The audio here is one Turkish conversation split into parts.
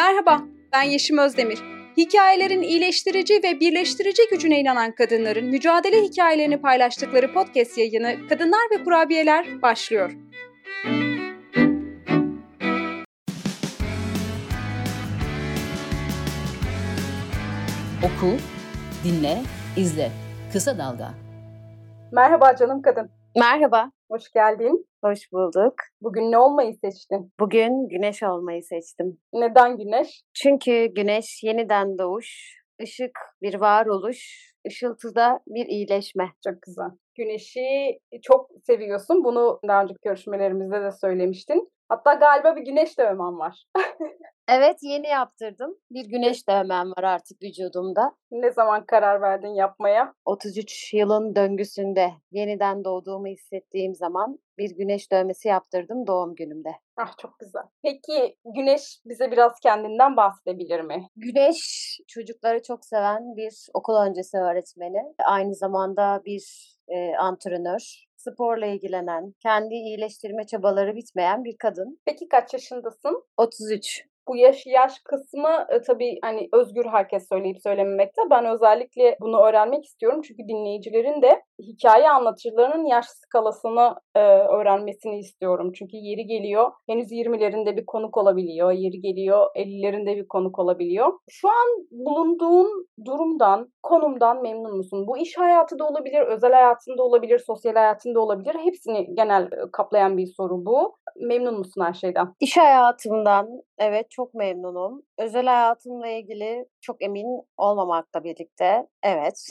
Merhaba, ben Yeşim Özdemir. Hikayelerin iyileştirici ve birleştirici gücüne inanan kadınların mücadele hikayelerini paylaştıkları podcast yayını Kadınlar ve Kurabiyeler başlıyor. Oku, dinle, izle. Kısa Dalga. Merhaba canım kadın. Merhaba. Hoş geldin. Hoş bulduk. Bugün ne olmayı seçtin? Bugün güneş olmayı seçtim. Neden güneş? Çünkü güneş yeniden doğuş, ışık bir varoluş, ışıltıda bir iyileşme. Çok güzel. Güneşi çok seviyorsun. Bunu daha önceki görüşmelerimizde de söylemiştin. Hatta galiba bir güneş dövmen var. Evet yeni yaptırdım. Bir güneş dövmem var artık vücudumda. ne zaman karar verdin yapmaya? 33 yılın döngüsünde yeniden doğduğumu hissettiğim zaman bir güneş dövmesi yaptırdım doğum günümde. Ah çok güzel. Peki Güneş bize biraz kendinden bahsedebilir mi? Güneş çocukları çok seven bir okul öncesi öğretmeni. Aynı zamanda bir e, antrenör. Sporla ilgilenen, kendi iyileştirme çabaları bitmeyen bir kadın. Peki kaç yaşındasın? 33. Bu yaş yaş kısmı e, tabii hani özgür herkes söyleyip söylememekte. Ben özellikle bunu öğrenmek istiyorum. Çünkü dinleyicilerin de hikaye anlatıcılarının yaş skalasını e, öğrenmesini istiyorum. Çünkü yeri geliyor henüz 20'lerinde bir konuk olabiliyor. Yeri geliyor 50'lerinde bir konuk olabiliyor. Şu an bulunduğun durumdan, konumdan memnun musun? Bu iş hayatı da olabilir, özel hayatında olabilir, sosyal hayatında olabilir. Hepsini genel e, kaplayan bir soru bu. Memnun musun her şeyden? İş hayatımdan evet çok memnunum. Özel hayatımla ilgili çok emin olmamakla birlikte evet.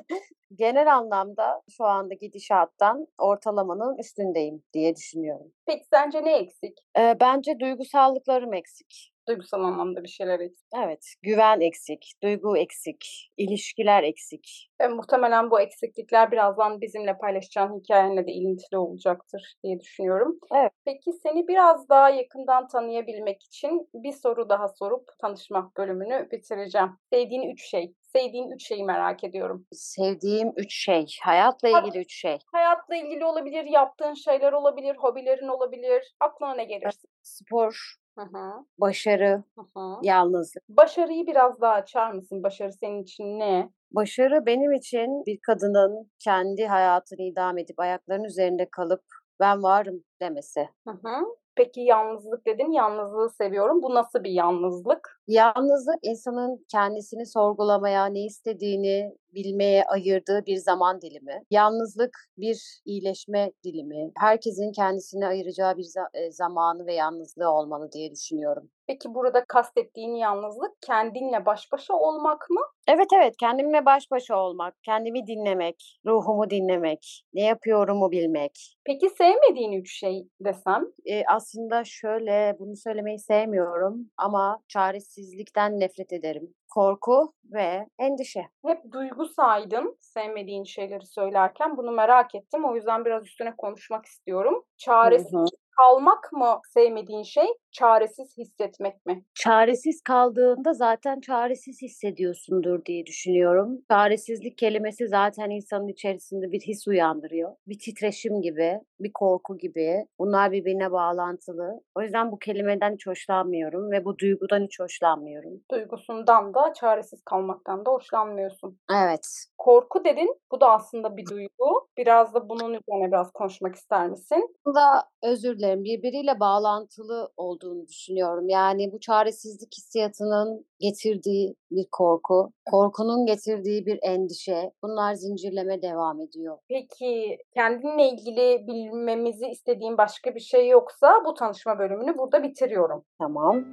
Genel anlamda şu anda gidişattan ortalamanın üstündeyim diye düşünüyorum. Peki sence ne eksik? Ee, bence duygusallıklarım eksik. Duygusal anlamda bir şeyler eksik. Evet, güven eksik, duygu eksik, ilişkiler eksik. Ve muhtemelen bu eksiklikler birazdan bizimle paylaşacağın hikayenle de ilintili olacaktır diye düşünüyorum. Evet. Peki seni biraz daha yakından tanıyabilmek için bir soru daha sorup tanışma bölümünü bitireceğim. Sevdiğin üç şey. Sevdiğin üç şeyi merak ediyorum. Sevdiğim üç şey, hayatla ilgili üç şey. Hayatla ilgili olabilir, yaptığın şeyler olabilir, hobilerin olabilir. Aklına ne gelirse. Spor, Hı hı, başarı, hı hı. yalnızlık. Başarıyı biraz daha açar mısın? Başarı senin için ne? Başarı benim için bir kadının kendi hayatını idame edip ayaklarının üzerinde kalıp ben varım demesi. Hı hı. Peki yalnızlık dedin. Yalnızlığı seviyorum. Bu nasıl bir yalnızlık? Yalnızlık insanın kendisini sorgulamaya, ne istediğini bilmeye ayırdığı bir zaman dilimi. Yalnızlık bir iyileşme dilimi. Herkesin kendisine ayıracağı bir e, zamanı ve yalnızlığı olmalı diye düşünüyorum. Peki burada kastettiğin yalnızlık kendinle baş başa olmak mı? Evet evet kendimle baş başa olmak, kendimi dinlemek, ruhumu dinlemek, ne yapıyorumu bilmek. Peki sevmediğin üç şey desem? E, aslında şöyle bunu söylemeyi sevmiyorum ama çaresizlikten nefret ederim. Korku ve endişe. Hep duygu saydın sevmediğin şeyleri söylerken. Bunu merak ettim. O yüzden biraz üstüne konuşmak istiyorum. Çaresiz. Kalmak mı sevmediğin şey? Çaresiz hissetmek mi? Çaresiz kaldığında zaten çaresiz hissediyorsundur diye düşünüyorum. Çaresizlik kelimesi zaten insanın içerisinde bir his uyandırıyor. Bir titreşim gibi, bir korku gibi. Bunlar birbirine bağlantılı. O yüzden bu kelimeden hiç hoşlanmıyorum ve bu duygudan hiç hoşlanmıyorum. Duygusundan da çaresiz kalmaktan da hoşlanmıyorsun. Evet. Korku dedin. Bu da aslında bir duygu. Biraz da bunun üzerine biraz konuşmak ister misin? Bu da özür dilerim birbiriyle bağlantılı olduğunu düşünüyorum. Yani bu çaresizlik hissiyatının getirdiği bir korku, korkunun getirdiği bir endişe. Bunlar zincirleme devam ediyor. Peki kendinle ilgili bilmemizi istediğin başka bir şey yoksa bu tanışma bölümünü burada bitiriyorum. Tamam.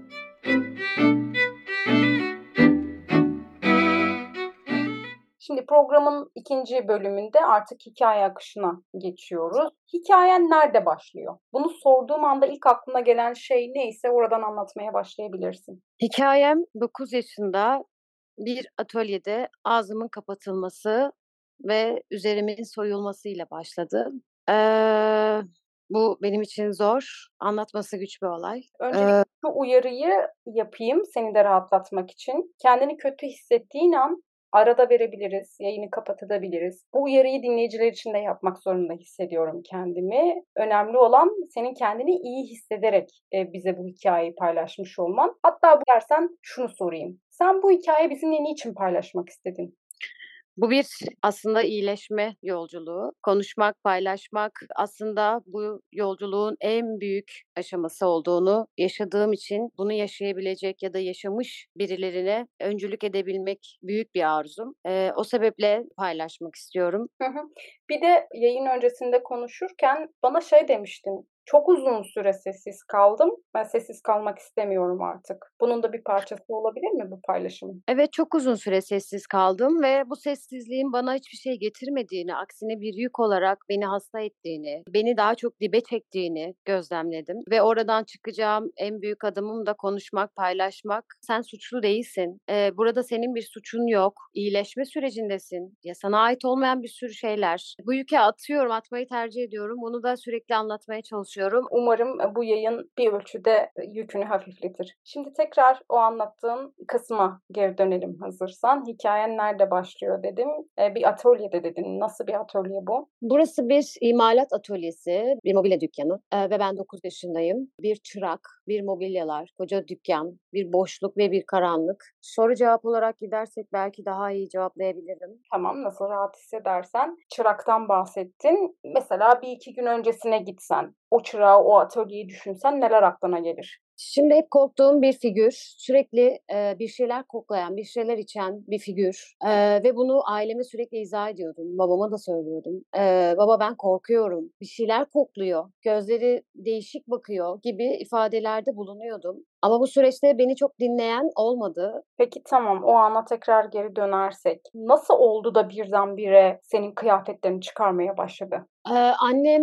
Şimdi programın ikinci bölümünde artık hikaye akışına geçiyoruz. Hikayen nerede başlıyor? Bunu sorduğum anda ilk aklına gelen şey neyse oradan anlatmaya başlayabilirsin. Hikayem 9 yaşında bir atölyede ağzımın kapatılması ve üzerimin soyulmasıyla başladı. Ee, bu benim için zor, anlatması güç bir olay. Öncelikle Ee, şu uyarıyı yapayım seni de rahatlatmak için. Kendini kötü hissettiğin an arada verebiliriz, yayını kapatabiliriz. Bu uyarıyı dinleyiciler için de yapmak zorunda hissediyorum kendimi. Önemli olan senin kendini iyi hissederek e, bize bu hikayeyi paylaşmış olman. Hatta bu dersen şunu sorayım. Sen bu hikaye bizimle niçin paylaşmak istedin? Bu bir aslında iyileşme yolculuğu. Konuşmak, paylaşmak aslında bu yolculuğun en büyük aşaması olduğunu yaşadığım için bunu yaşayabilecek ya da yaşamış birilerine öncülük edebilmek büyük bir arzum. Ee, o sebeple paylaşmak istiyorum. Hı hı. Bir de yayın öncesinde konuşurken bana şey demiştin. Çok uzun süre sessiz kaldım. Ben sessiz kalmak istemiyorum artık. Bunun da bir parçası olabilir mi bu paylaşım? Evet çok uzun süre sessiz kaldım ve bu sessizliğin bana hiçbir şey getirmediğini, aksine bir yük olarak beni hasta ettiğini, beni daha çok dibe çektiğini gözlemledim. Ve oradan çıkacağım en büyük adımım da konuşmak, paylaşmak. Sen suçlu değilsin. Ee, burada senin bir suçun yok. İyileşme sürecindesin. Ya sana ait olmayan bir sürü şeyler. Bu yüke atıyorum, atmayı tercih ediyorum. Bunu da sürekli anlatmaya çalışıyorum düşünüyorum. Umarım e, bu yayın bir ölçüde e, yükünü hafifletir. Şimdi tekrar o anlattığın kısma geri dönelim hazırsan. Hikayen nerede başlıyor dedim. E, bir atölyede dedin. Nasıl bir atölye bu? Burası bir imalat atölyesi, bir mobilya dükkanı ve ben 9 yaşındayım. Bir çırak, bir mobilyalar, koca dükkan, bir boşluk ve bir karanlık. Soru cevap olarak gidersek belki daha iyi cevaplayabilirim. Tamam nasıl rahat hissedersen. Çıraktan bahsettin. Mesela bir iki gün öncesine gitsen o çırağı, o atölyeyi düşünsen neler aklına gelir? Şimdi hep korktuğum bir figür, sürekli e, bir şeyler koklayan, bir şeyler içen bir figür e, ve bunu aileme sürekli izah ediyordum, babama da söylüyordum. E, baba ben korkuyorum, bir şeyler kokluyor, gözleri değişik bakıyor gibi ifadelerde bulunuyordum. Ama bu süreçte beni çok dinleyen olmadı. Peki tamam o ana tekrar geri dönersek nasıl oldu da birdenbire senin kıyafetlerini çıkarmaya başladı? Ee, annem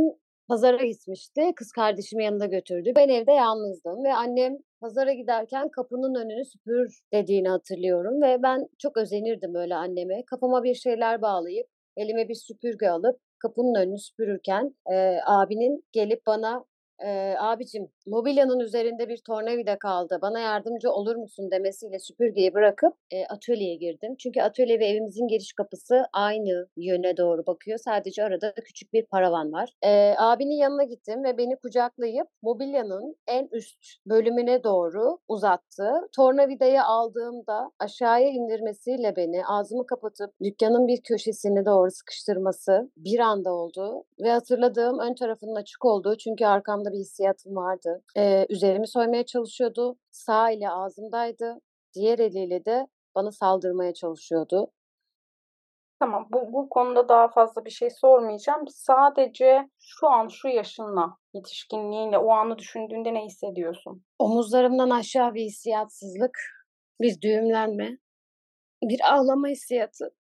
pazara gitmişti. Kız kardeşimi yanında götürdü. Ben evde yalnızdım ve annem pazara giderken kapının önünü süpür dediğini hatırlıyorum ve ben çok özenirdim öyle anneme. Kafama bir şeyler bağlayıp elime bir süpürge alıp kapının önünü süpürürken e, abinin gelip bana e, abicim mobilyanın üzerinde bir tornavida kaldı bana yardımcı olur musun demesiyle süpürgeyi bırakıp e, atölyeye girdim. Çünkü atölye ve evimizin giriş kapısı aynı yöne doğru bakıyor. Sadece arada küçük bir paravan var. E, abinin yanına gittim ve beni kucaklayıp mobilyanın en üst bölümüne doğru uzattı. Tornavidayı aldığımda aşağıya indirmesiyle beni ağzımı kapatıp dükkanın bir köşesini doğru sıkıştırması bir anda oldu. Ve hatırladığım ön tarafının açık olduğu çünkü arkamda bir hissiyatım vardı. Ee, üzerimi soymaya çalışıyordu. Sağ ile ağzımdaydı. Diğer eliyle de bana saldırmaya çalışıyordu. Tamam bu, bu konuda daha fazla bir şey sormayacağım. Sadece şu an şu yaşınla, yetişkinliğinle o anı düşündüğünde ne hissediyorsun? Omuzlarımdan aşağı bir hissiyatsızlık, bir düğümlenme, bir ağlama hissiyatı.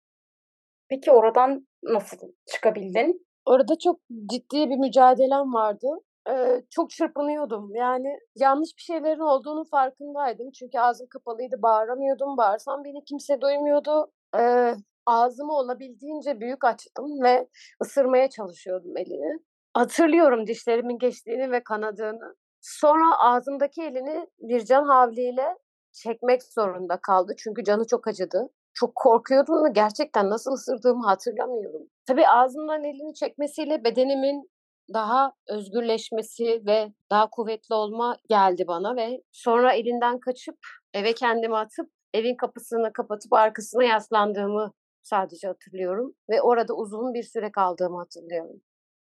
Peki oradan nasıl çıkabildin? Orada çok ciddi bir mücadelem vardı e, çok çırpınıyordum. Yani yanlış bir şeylerin olduğunu farkındaydım. Çünkü ağzım kapalıydı, bağıramıyordum. Bağırsam beni kimse duymuyordu. E, ağzımı olabildiğince büyük açtım ve ısırmaya çalışıyordum elini. Hatırlıyorum dişlerimin geçtiğini ve kanadığını. Sonra ağzımdaki elini bir can havliyle çekmek zorunda kaldı. Çünkü canı çok acıdı. Çok korkuyordum ve gerçekten nasıl ısırdığımı hatırlamıyorum. Tabii ağzımdan elini çekmesiyle bedenimin daha özgürleşmesi ve daha kuvvetli olma geldi bana ve sonra elinden kaçıp eve kendimi atıp evin kapısını kapatıp arkasına yaslandığımı sadece hatırlıyorum ve orada uzun bir süre kaldığımı hatırlıyorum.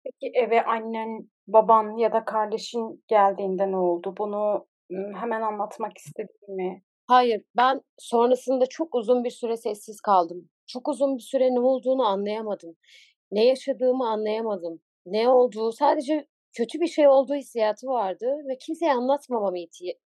Peki eve annen, baban ya da kardeşin geldiğinde ne oldu? Bunu hemen anlatmak istedin mi? Hayır, ben sonrasında çok uzun bir süre sessiz kaldım. Çok uzun bir süre ne olduğunu anlayamadım. Ne yaşadığımı anlayamadım ne olduğu sadece kötü bir şey olduğu hissiyatı vardı ve kimseye anlatmamam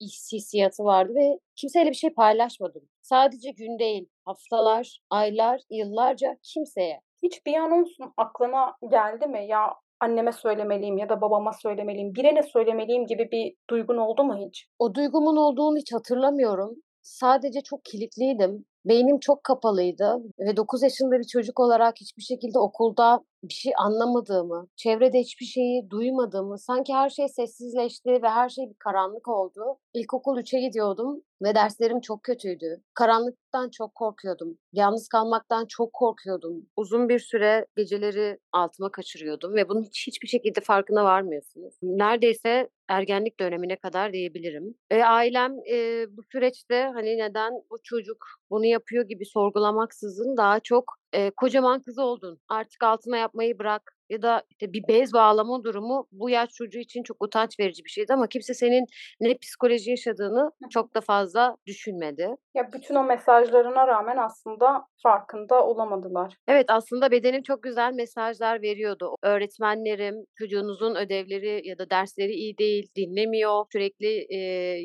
hissiyatı vardı ve kimseyle bir şey paylaşmadım. Sadece gün değil, haftalar, aylar, yıllarca kimseye. Hiç bir an olsun aklına geldi mi ya anneme söylemeliyim ya da babama söylemeliyim, birine söylemeliyim gibi bir duygun oldu mu hiç? O duygumun olduğunu hiç hatırlamıyorum. Sadece çok kilitliydim. Beynim çok kapalıydı ve 9 yaşında bir çocuk olarak hiçbir şekilde okulda bir şey anlamadığımı, çevrede hiçbir şeyi duymadığımı, sanki her şey sessizleşti ve her şey bir karanlık oldu. İlkokul 3'e gidiyordum ve derslerim çok kötüydü. Karanlıktan çok korkuyordum. Yalnız kalmaktan çok korkuyordum. Uzun bir süre geceleri altıma kaçırıyordum ve bunun hiç, hiçbir şekilde farkına varmıyorsunuz. Neredeyse ergenlik dönemine kadar diyebilirim. E, ailem e, bu süreçte hani neden bu çocuk bunu yapıyor gibi sorgulamaksızın daha çok e, kocaman kız oldun. Artık altına yapmayı bırak ya da işte bir bez bağlama durumu bu yaş çocuğu için çok utanç verici bir şeydi ama kimse senin ne psikoloji yaşadığını çok da fazla düşünmedi. Ya bütün o mesajlarına rağmen aslında farkında olamadılar. Evet aslında bedenim çok güzel mesajlar veriyordu. Öğretmenlerim çocuğunuzun ödevleri ya da dersleri iyi değil, dinlemiyor, sürekli e,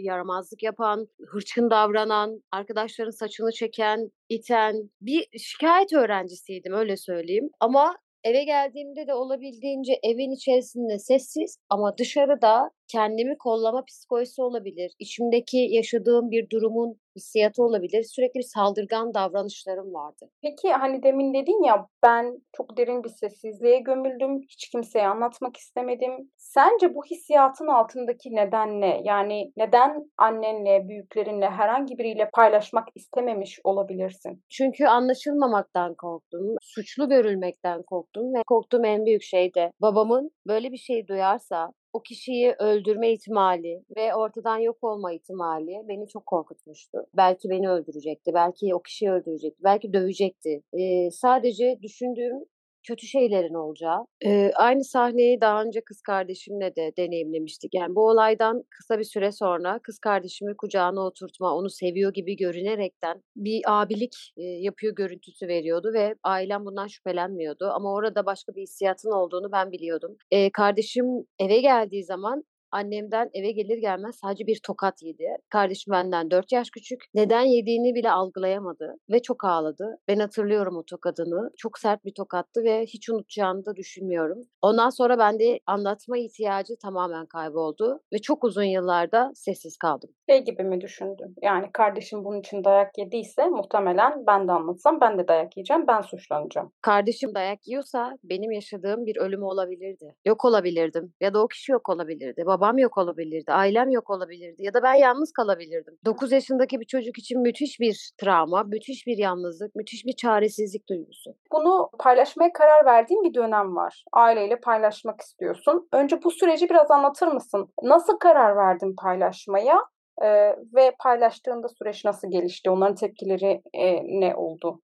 yaramazlık yapan, hırçın davranan, arkadaşların saçını çeken, iten bir şikayet öğrencisiydim öyle söyleyeyim. Ama Eve geldiğimde de olabildiğince evin içerisinde sessiz ama dışarıda kendimi kollama psikolojisi olabilir. İçimdeki yaşadığım bir durumun hissiyatı olabilir. Sürekli bir saldırgan davranışlarım vardı. Peki hani demin dedin ya ben çok derin bir sessizliğe gömüldüm. Hiç kimseye anlatmak istemedim. Sence bu hissiyatın altındaki neden ne? Yani neden annenle, büyüklerinle, herhangi biriyle paylaşmak istememiş olabilirsin? Çünkü anlaşılmamaktan korktum. Suçlu görülmekten korktum ve korktuğum en büyük şey de babamın böyle bir şey duyarsa o kişiyi öldürme ihtimali ve ortadan yok olma ihtimali beni çok korkutmuştu. Belki beni öldürecekti, belki o kişiyi öldürecekti, belki dövecekti. Ee, sadece düşündüğüm kötü şeylerin olacağı. Ee, aynı sahneyi daha önce kız kardeşimle de deneyimlemiştik. Yani bu olaydan kısa bir süre sonra kız kardeşimi kucağına oturtma, onu seviyor gibi görünerekten bir abilik e, yapıyor görüntüsü veriyordu ve ailem bundan şüphelenmiyordu. Ama orada başka bir hissiyatın olduğunu ben biliyordum. Ee, kardeşim eve geldiği zaman Annemden eve gelir gelmez sadece bir tokat yedi. Kardeşim benden 4 yaş küçük. Neden yediğini bile algılayamadı ve çok ağladı. Ben hatırlıyorum o tokadını. Çok sert bir tokattı ve hiç unutacağını da düşünmüyorum. Ondan sonra bende anlatma ihtiyacı tamamen kayboldu ve çok uzun yıllarda sessiz kaldım. Şey gibi mi düşündün? Yani kardeşim bunun için dayak yediyse muhtemelen ben de anlatsam ben de dayak yiyeceğim, ben suçlanacağım. Kardeşim dayak yiyorsa benim yaşadığım bir ölüm olabilirdi. Yok olabilirdim ya da o kişi yok olabilirdi babam yok olabilirdi, ailem yok olabilirdi ya da ben yalnız kalabilirdim. 9 yaşındaki bir çocuk için müthiş bir travma, müthiş bir yalnızlık, müthiş bir çaresizlik duygusu. Bunu paylaşmaya karar verdiğin bir dönem var. Aileyle paylaşmak istiyorsun. Önce bu süreci biraz anlatır mısın? Nasıl karar verdin paylaşmaya? Ee, ve paylaştığında süreç nasıl gelişti? Onların tepkileri e, ne oldu?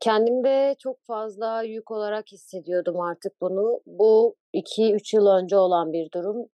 Kendimde çok fazla yük olarak hissediyordum artık bunu. Bu 2-3 yıl önce olan bir durum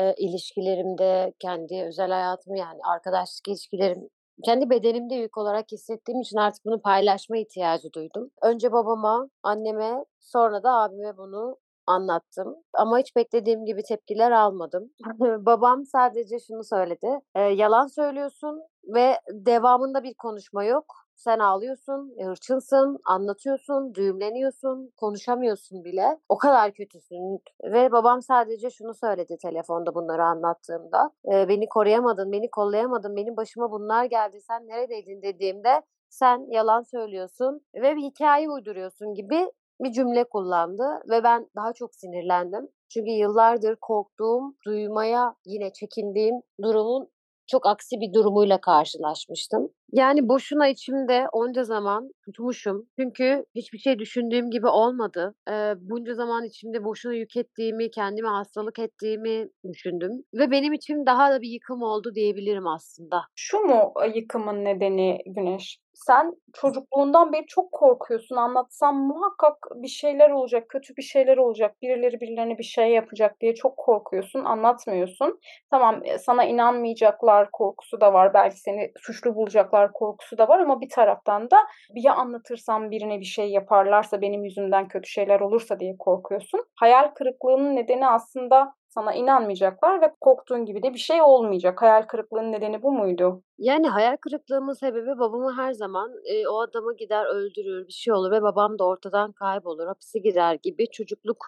e, ilişkilerimde, kendi özel hayatım yani arkadaşlık ilişkilerim, kendi bedenimde yük olarak hissettiğim için artık bunu paylaşma ihtiyacı duydum. Önce babama, anneme, sonra da abime bunu anlattım. Ama hiç beklediğim gibi tepkiler almadım. Babam sadece şunu söyledi. E, yalan söylüyorsun ve devamında bir konuşma yok. Sen ağlıyorsun, hırçınsın, anlatıyorsun, düğümleniyorsun, konuşamıyorsun bile. O kadar kötüsün. Ve babam sadece şunu söyledi telefonda bunları anlattığımda. E, beni koruyamadın, beni kollayamadın, benim başıma bunlar geldi, sen neredeydin dediğimde sen yalan söylüyorsun ve bir hikaye uyduruyorsun gibi bir cümle kullandı ve ben daha çok sinirlendim. Çünkü yıllardır korktuğum, duymaya yine çekindiğim durumun çok aksi bir durumuyla karşılaşmıştım. Yani boşuna içimde onca zaman tutmuşum. Çünkü hiçbir şey düşündüğüm gibi olmadı. Ee, bunca zaman içimde boşuna yük ettiğimi, kendime hastalık ettiğimi düşündüm. Ve benim için daha da bir yıkım oldu diyebilirim aslında. Şu mu yıkımın nedeni Güneş? sen çocukluğundan beri çok korkuyorsun. Anlatsam muhakkak bir şeyler olacak, kötü bir şeyler olacak, birileri birilerine bir şey yapacak diye çok korkuyorsun, anlatmıyorsun. Tamam e, sana inanmayacaklar korkusu da var, belki seni suçlu bulacaklar korkusu da var ama bir taraftan da bir ya anlatırsam birine bir şey yaparlarsa, benim yüzümden kötü şeyler olursa diye korkuyorsun. Hayal kırıklığının nedeni aslında sana inanmayacaklar ve korktuğun gibi de bir şey olmayacak. Hayal kırıklığının nedeni bu muydu? Yani hayal kırıklığımın sebebi babamı her zaman e, o adamı gider öldürür bir şey olur ve babam da ortadan kaybolur hapise girer gibi çocukluk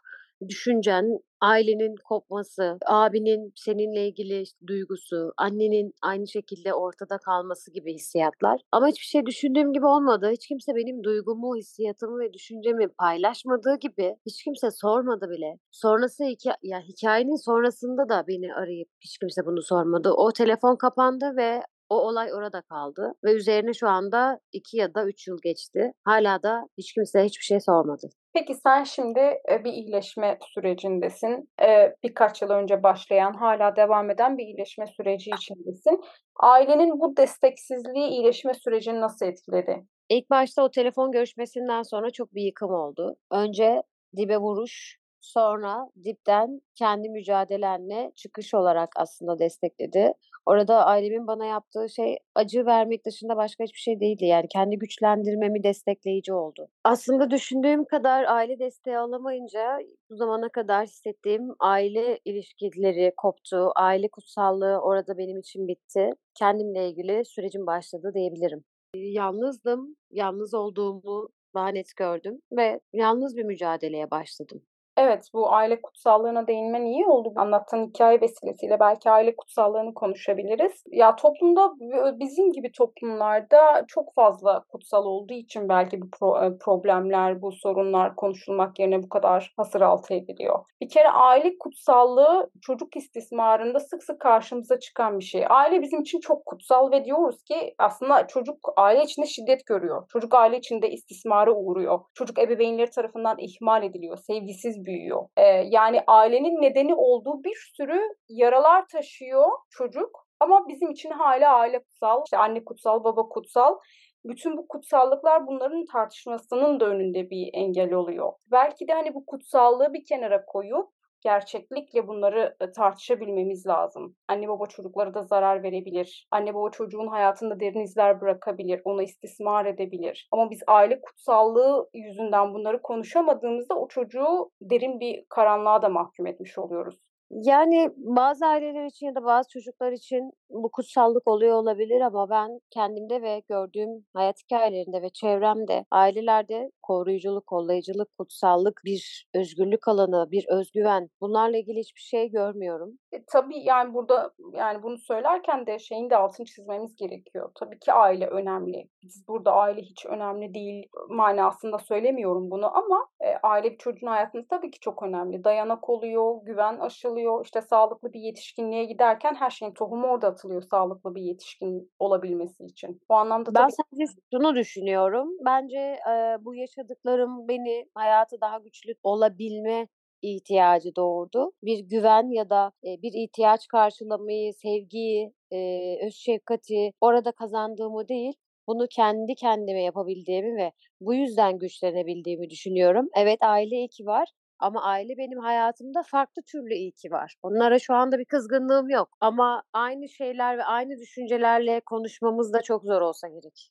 düşüncen, ailenin kopması, abinin seninle ilgili duygusu, annenin aynı şekilde ortada kalması gibi hissiyatlar. Ama hiçbir şey düşündüğüm gibi olmadı. Hiç kimse benim duygumu, hissiyatımı ve düşüncemi paylaşmadığı gibi hiç kimse sormadı bile. Sonrası hikaye, ya hikayenin sonrasında da beni arayıp hiç kimse bunu sormadı. O telefon kapandı ve o olay orada kaldı ve üzerine şu anda 2 ya da 3 yıl geçti. Hala da hiç kimse hiçbir şey sormadı. Peki sen şimdi e, bir iyileşme sürecindesin. E, birkaç yıl önce başlayan, hala devam eden bir iyileşme süreci içindesin. Ailenin bu desteksizliği iyileşme sürecini nasıl etkiledi? İlk başta o telefon görüşmesinden sonra çok bir yıkım oldu. Önce dibe vuruş, sonra dipten kendi mücadelenle çıkış olarak aslında destekledi. Orada ailemin bana yaptığı şey acı vermek dışında başka hiçbir şey değildi. Yani kendi güçlendirmemi destekleyici oldu. Aslında düşündüğüm kadar aile desteği alamayınca bu zamana kadar hissettiğim aile ilişkileri koptu. Aile kutsallığı orada benim için bitti. Kendimle ilgili sürecim başladı diyebilirim. Yalnızdım. Yalnız olduğumu daha net gördüm ve yalnız bir mücadeleye başladım. Evet, bu aile kutsallığına değinmen iyi oldu. Anlattığın hikaye vesilesiyle belki aile kutsallığını konuşabiliriz. Ya toplumda bizim gibi toplumlarda çok fazla kutsal olduğu için belki bu pro- problemler, bu sorunlar konuşulmak yerine bu kadar hasır altı ediliyor. Bir kere aile kutsallığı çocuk istismarında sık sık karşımıza çıkan bir şey. Aile bizim için çok kutsal ve diyoruz ki aslında çocuk aile içinde şiddet görüyor. Çocuk aile içinde istismara uğruyor. Çocuk ebeveynleri tarafından ihmal ediliyor. Sevgisiz büyüyor. Ee, yani ailenin nedeni olduğu bir sürü yaralar taşıyor çocuk. Ama bizim için hala aile kutsal, işte anne kutsal, baba kutsal. Bütün bu kutsallıklar bunların tartışmasının da önünde bir engel oluyor. Belki de hani bu kutsallığı bir kenara koyup gerçeklikle bunları e, tartışabilmemiz lazım. Anne baba çocuklara da zarar verebilir. Anne baba çocuğun hayatında derin izler bırakabilir. Onu istismar edebilir. Ama biz aile kutsallığı yüzünden bunları konuşamadığımızda o çocuğu derin bir karanlığa da mahkum etmiş oluyoruz. Yani bazı aileler için ya da bazı çocuklar için bu kutsallık oluyor olabilir ama ben kendimde ve gördüğüm hayat hikayelerinde ve çevremde ailelerde koruyuculuk, kollayıcılık, kutsallık, bir özgürlük alanı, bir özgüven bunlarla ilgili hiçbir şey görmüyorum. E, tabii yani burada yani bunu söylerken de şeyin de altını çizmemiz gerekiyor. Tabii ki aile önemli. Biz burada aile hiç önemli değil manasında söylemiyorum bunu ama e, aile bir çocuğun hayatında tabii ki çok önemli. Dayanak oluyor, güven aşılıyor. İşte sağlıklı bir yetişkinliğe giderken her şeyin tohumu orada atılıyor sağlıklı bir yetişkin olabilmesi için. Bu anlamda Ben tabii sadece şunu düşünüyorum. Bence e, bu yaşadıklarım beni hayata daha güçlü olabilme ihtiyacı doğurdu. Bir güven ya da bir ihtiyaç karşılamayı, sevgiyi, öz şefkati orada kazandığımı değil, bunu kendi kendime yapabildiğimi ve bu yüzden güçlenebildiğimi düşünüyorum. Evet aile iyi ki var ama aile benim hayatımda farklı türlü iyi ki var. Onlara şu anda bir kızgınlığım yok ama aynı şeyler ve aynı düşüncelerle konuşmamız da çok zor olsa gerek.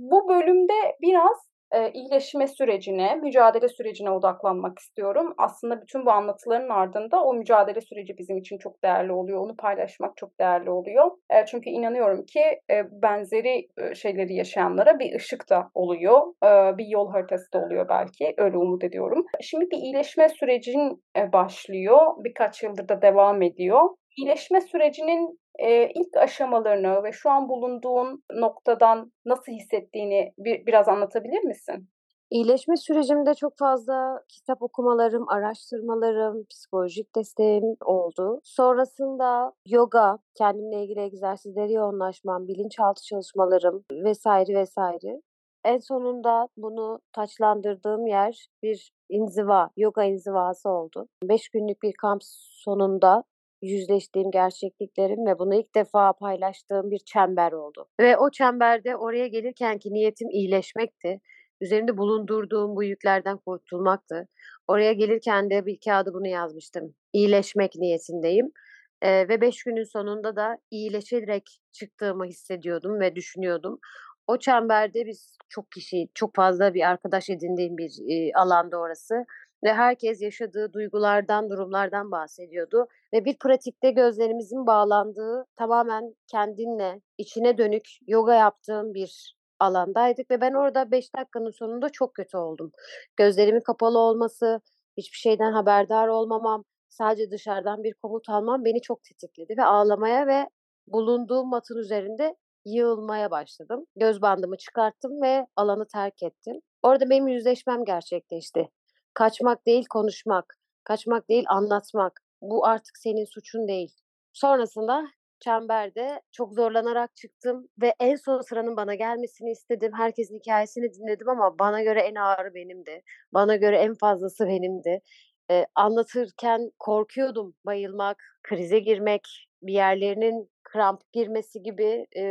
Bu bölümde biraz e, iyileşme sürecine, mücadele sürecine odaklanmak istiyorum. Aslında bütün bu anlatıların ardında o mücadele süreci bizim için çok değerli oluyor. Onu paylaşmak çok değerli oluyor. E, çünkü inanıyorum ki e, benzeri e, şeyleri yaşayanlara bir ışık da oluyor. E, bir yol haritası da oluyor belki. Öyle umut ediyorum. Şimdi bir iyileşme sürecin e, başlıyor. Birkaç yıldır da devam ediyor. İyileşme sürecinin e, ilk aşamalarını ve şu an bulunduğun noktadan nasıl hissettiğini bir, biraz anlatabilir misin? İyileşme sürecimde çok fazla kitap okumalarım, araştırmalarım, psikolojik desteğim oldu. Sonrasında yoga, kendimle ilgili egzersizleri yoğunlaşmam, bilinçaltı çalışmalarım vesaire vesaire. En sonunda bunu taçlandırdığım yer bir inziva, yoga inzivası oldu. Beş günlük bir kamp sonunda yüzleştiğim gerçekliklerim ve bunu ilk defa paylaştığım bir çember oldu. Ve o çemberde oraya gelirken ki niyetim iyileşmekti. Üzerinde bulundurduğum bu yüklerden kurtulmaktı. Oraya gelirken de bir kağıda bunu yazmıştım. İyileşmek niyetindeyim. Ee, ve beş günün sonunda da iyileşerek çıktığımı hissediyordum ve düşünüyordum. O çemberde biz çok kişi, çok fazla bir arkadaş edindiğim bir e, alanda orası ve herkes yaşadığı duygulardan, durumlardan bahsediyordu ve bir pratikte gözlerimizin bağlandığı tamamen kendinle içine dönük yoga yaptığım bir alandaydık ve ben orada 5 dakikanın sonunda çok kötü oldum. Gözlerimin kapalı olması, hiçbir şeyden haberdar olmamam, sadece dışarıdan bir komut almam beni çok tetikledi ve ağlamaya ve bulunduğum matın üzerinde yığılmaya başladım. Göz bandımı çıkarttım ve alanı terk ettim. Orada benim yüzleşmem gerçekleşti. Kaçmak değil konuşmak, kaçmak değil anlatmak. Bu artık senin suçun değil. Sonrasında çemberde çok zorlanarak çıktım ve en son sıranın bana gelmesini istedim. Herkesin hikayesini dinledim ama bana göre en ağırı benimdi. Bana göre en fazlası benimdi. Ee, anlatırken korkuyordum bayılmak, krize girmek, bir yerlerinin kramp girmesi gibi e,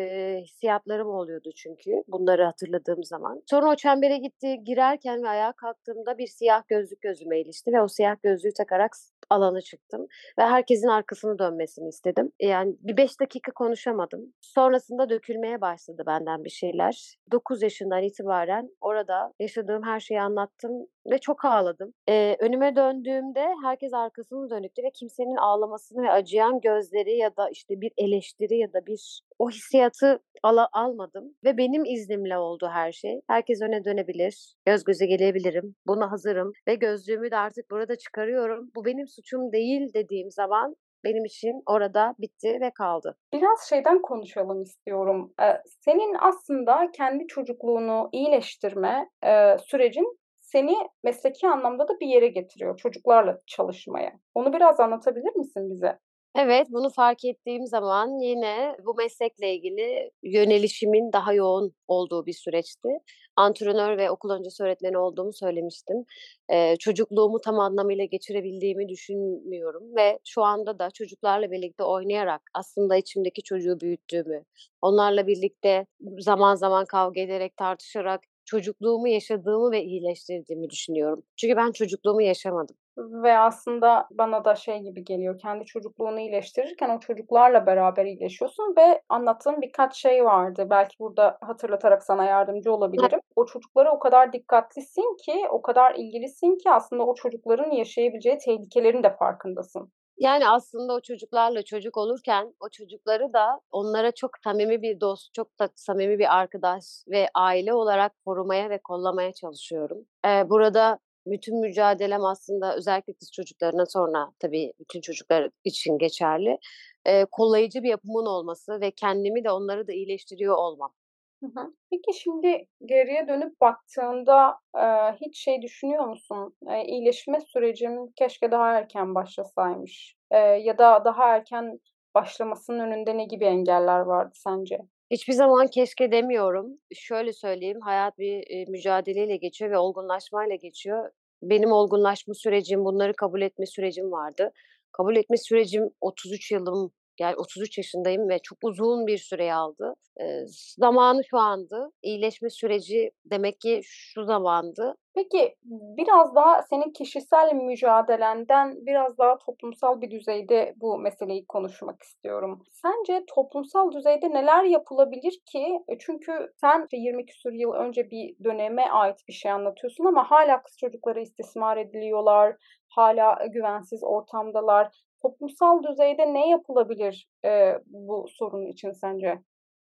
hissiyatlarım oluyordu çünkü bunları hatırladığım zaman. Sonra o çembere gitti girerken ve ayağa kalktığımda bir siyah gözlük gözüme ilişti ve o siyah gözlüğü takarak alana çıktım ve herkesin arkasını dönmesini istedim. Yani bir beş dakika konuşamadım. Sonrasında dökülmeye başladı benden bir şeyler. 9 yaşından itibaren orada yaşadığım her şeyi anlattım ve çok ağladım. Ee, önüme döndüğümde herkes arkasını dönüktü ve kimsenin ağlamasını ve acıyan gözleri ya da işte bir eleştiri ya da bir o hissiyatı ala, almadım ve benim iznimle oldu her şey. Herkes öne dönebilir, göz göze gelebilirim, buna hazırım ve gözlüğümü de artık burada çıkarıyorum. Bu benim suçum değil dediğim zaman benim için orada bitti ve kaldı. Biraz şeyden konuşalım istiyorum. Ee, senin aslında kendi çocukluğunu iyileştirme e, sürecin seni mesleki anlamda da bir yere getiriyor çocuklarla çalışmaya. Onu biraz anlatabilir misin bize? Evet, bunu fark ettiğim zaman yine bu meslekle ilgili yönelişimin daha yoğun olduğu bir süreçti. Antrenör ve okul öncesi öğretmeni olduğumu söylemiştim. Ee, çocukluğumu tam anlamıyla geçirebildiğimi düşünmüyorum ve şu anda da çocuklarla birlikte oynayarak aslında içimdeki çocuğu büyüttüğümü, onlarla birlikte zaman zaman kavga ederek, tartışarak çocukluğumu yaşadığımı ve iyileştirdiğimi düşünüyorum. Çünkü ben çocukluğumu yaşamadım. Ve aslında bana da şey gibi geliyor. Kendi çocukluğunu iyileştirirken o çocuklarla beraber iyileşiyorsun ve anlattığım birkaç şey vardı. Belki burada hatırlatarak sana yardımcı olabilirim. O çocuklara o kadar dikkatlisin ki, o kadar ilgilisin ki aslında o çocukların yaşayabileceği tehlikelerin de farkındasın. Yani aslında o çocuklarla çocuk olurken o çocukları da onlara çok samimi bir dost, çok da samimi bir arkadaş ve aile olarak korumaya ve kollamaya çalışıyorum. Ee, burada bütün mücadelem aslında özellikle kız çocuklarına sonra tabii bütün çocuklar için geçerli. E, kollayıcı bir yapımın olması ve kendimi de onları da iyileştiriyor olmam. Peki şimdi geriye dönüp baktığında e, hiç şey düşünüyor musun? E, iyileşme sürecim keşke daha erken başlasaymış. E, ya da daha erken başlamasının önünde ne gibi engeller vardı sence? Hiçbir zaman keşke demiyorum. Şöyle söyleyeyim, hayat bir e, mücadeleyle geçiyor ve olgunlaşmayla geçiyor. Benim olgunlaşma sürecim, bunları kabul etme sürecim vardı. Kabul etme sürecim 33 yılım yani 33 yaşındayım ve çok uzun bir süre aldı. E, zamanı şu andı. İyileşme süreci demek ki şu zamandı. Peki biraz daha senin kişisel mücadelenden biraz daha toplumsal bir düzeyde bu meseleyi konuşmak istiyorum. Sence toplumsal düzeyde neler yapılabilir ki? E, çünkü sen 20 küsur yıl önce bir döneme ait bir şey anlatıyorsun ama hala kız çocukları istismar ediliyorlar, hala güvensiz ortamdalar toplumsal düzeyde ne yapılabilir e, bu sorun için sence?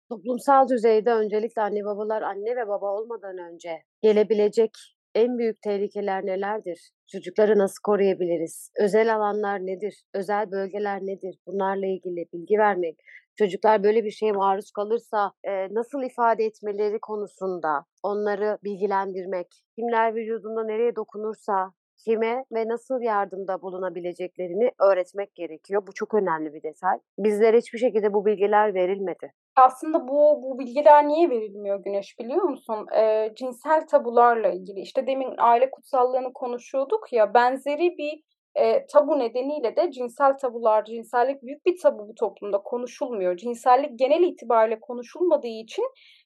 Toplumsal düzeyde öncelikle anne babalar anne ve baba olmadan önce gelebilecek en büyük tehlikeler nelerdir? Çocukları nasıl koruyabiliriz? Özel alanlar nedir? Özel bölgeler nedir? Bunlarla ilgili bilgi vermek. Çocuklar böyle bir şeye maruz kalırsa e, nasıl ifade etmeleri konusunda onları bilgilendirmek. Kimler vücudunda nereye dokunursa kime ve nasıl yardımda bulunabileceklerini öğretmek gerekiyor. Bu çok önemli bir detay. Bizlere hiçbir şekilde bu bilgiler verilmedi. Aslında bu bu bilgiler niye verilmiyor Güneş biliyor musun? Ee, cinsel tabularla ilgili. İşte demin aile kutsallığını konuşuyorduk ya benzeri bir e, tabu nedeniyle de cinsel tabular, cinsellik büyük bir tabu bu toplumda konuşulmuyor. Cinsellik genel itibariyle konuşulmadığı için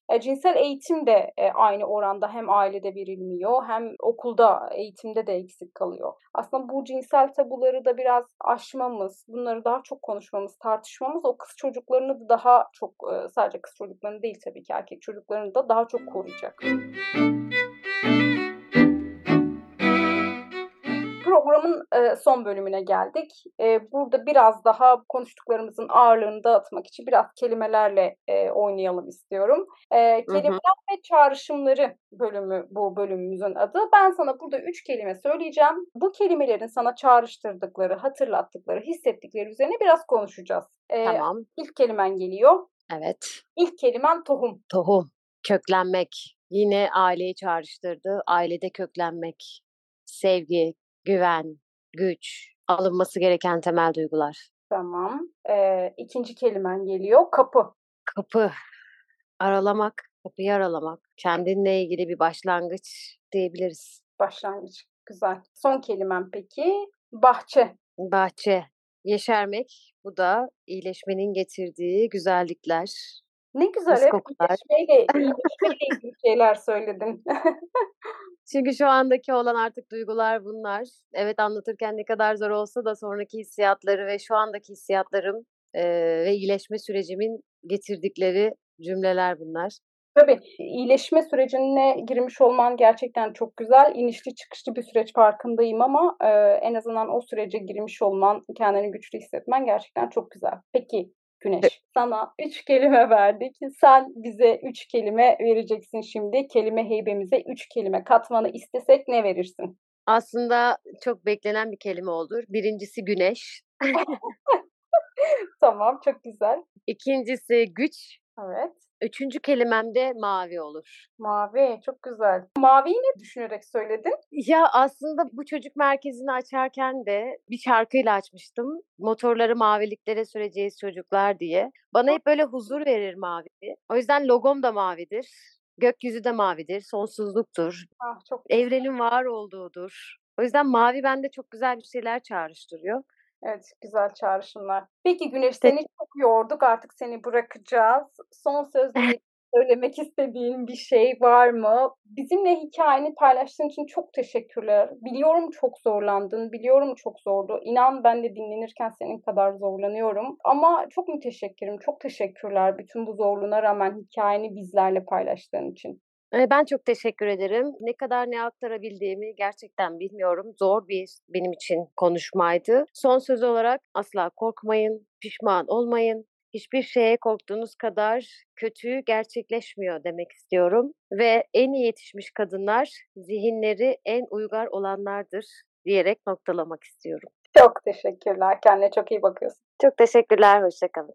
e, cinsel eğitim de e, aynı oranda hem ailede verilmiyor hem okulda eğitimde de eksik kalıyor. Aslında bu cinsel tabuları da biraz aşmamız, bunları daha çok konuşmamız, tartışmamız o kız çocuklarını da daha çok e, sadece kız çocuklarını değil tabii ki erkek çocuklarını da daha çok koruyacak Programın e, son bölümüne geldik. E, burada biraz daha konuştuklarımızın ağırlığını dağıtmak için biraz kelimelerle e, oynayalım istiyorum. E, kelimeler hı hı. ve çağrışımları bölümü bu bölümümüzün adı. Ben sana burada üç kelime söyleyeceğim. Bu kelimelerin sana çağrıştırdıkları, hatırlattıkları, hissettikleri üzerine biraz konuşacağız. E, tamam. İlk kelimen geliyor. Evet. İlk kelimen tohum. Tohum. Köklenmek. Yine aileyi çağrıştırdı. Ailede köklenmek. Sevgi, güven, güç, alınması gereken temel duygular. Tamam. Ee, ikinci kelimen geliyor. Kapı. Kapı. Aralamak, kapıyı aralamak. Kendinle ilgili bir başlangıç diyebiliriz. Başlangıç. Güzel. Son kelimem peki? Bahçe. Bahçe. Yeşermek. Bu da iyileşmenin getirdiği güzellikler. Ne güzel. Hep iyileşmeyle, iyileşmeyle ilgili şeyler söyledin. Çünkü şu andaki olan artık duygular bunlar. Evet anlatırken ne kadar zor olsa da sonraki hissiyatları ve şu andaki hissiyatlarım e, ve iyileşme sürecimin getirdikleri cümleler bunlar. Tabii iyileşme sürecine girmiş olman gerçekten çok güzel. İnişli çıkışlı bir süreç farkındayım ama e, en azından o sürece girmiş olman, kendini güçlü hissetmen gerçekten çok güzel. Peki Güneş. Sana üç kelime verdik. Sen bize üç kelime vereceksin şimdi. Kelime heybemize üç kelime katmanı istesek ne verirsin? Aslında çok beklenen bir kelime olur. Birincisi güneş. tamam, çok güzel. İkincisi güç. Evet. Üçüncü kelimem de mavi olur. Mavi, çok güzel. Maviyi ne düşünerek söyledin? Ya aslında bu çocuk merkezini açarken de bir şarkıyla açmıştım. Motorları maviliklere süreceğiz çocuklar diye. Bana hep böyle huzur verir mavi. O yüzden logom da mavidir. Gökyüzü de mavidir, sonsuzluktur. Ah, çok Evrenin var olduğudur. O yüzden mavi bende çok güzel bir şeyler çağrıştırıyor. Evet, güzel çağrışımlar. Peki Güneş seni çok yorduk artık seni bırakacağız. Son sözleri söylemek istediğin bir şey var mı? Bizimle hikayeni paylaştığın için çok teşekkürler. Biliyorum çok zorlandın, biliyorum çok zordu. İnan ben de dinlenirken senin kadar zorlanıyorum. Ama çok müteşekkirim, çok teşekkürler bütün bu zorluğuna rağmen hikayeni bizlerle paylaştığın için. Ben çok teşekkür ederim. Ne kadar ne aktarabildiğimi gerçekten bilmiyorum. Zor bir benim için konuşmaydı. Son söz olarak asla korkmayın, pişman olmayın. Hiçbir şeye korktuğunuz kadar kötü gerçekleşmiyor demek istiyorum. Ve en iyi yetişmiş kadınlar zihinleri en uygar olanlardır diyerek noktalamak istiyorum. Çok teşekkürler. Kendine çok iyi bakıyorsun. Çok teşekkürler. Hoşçakalın.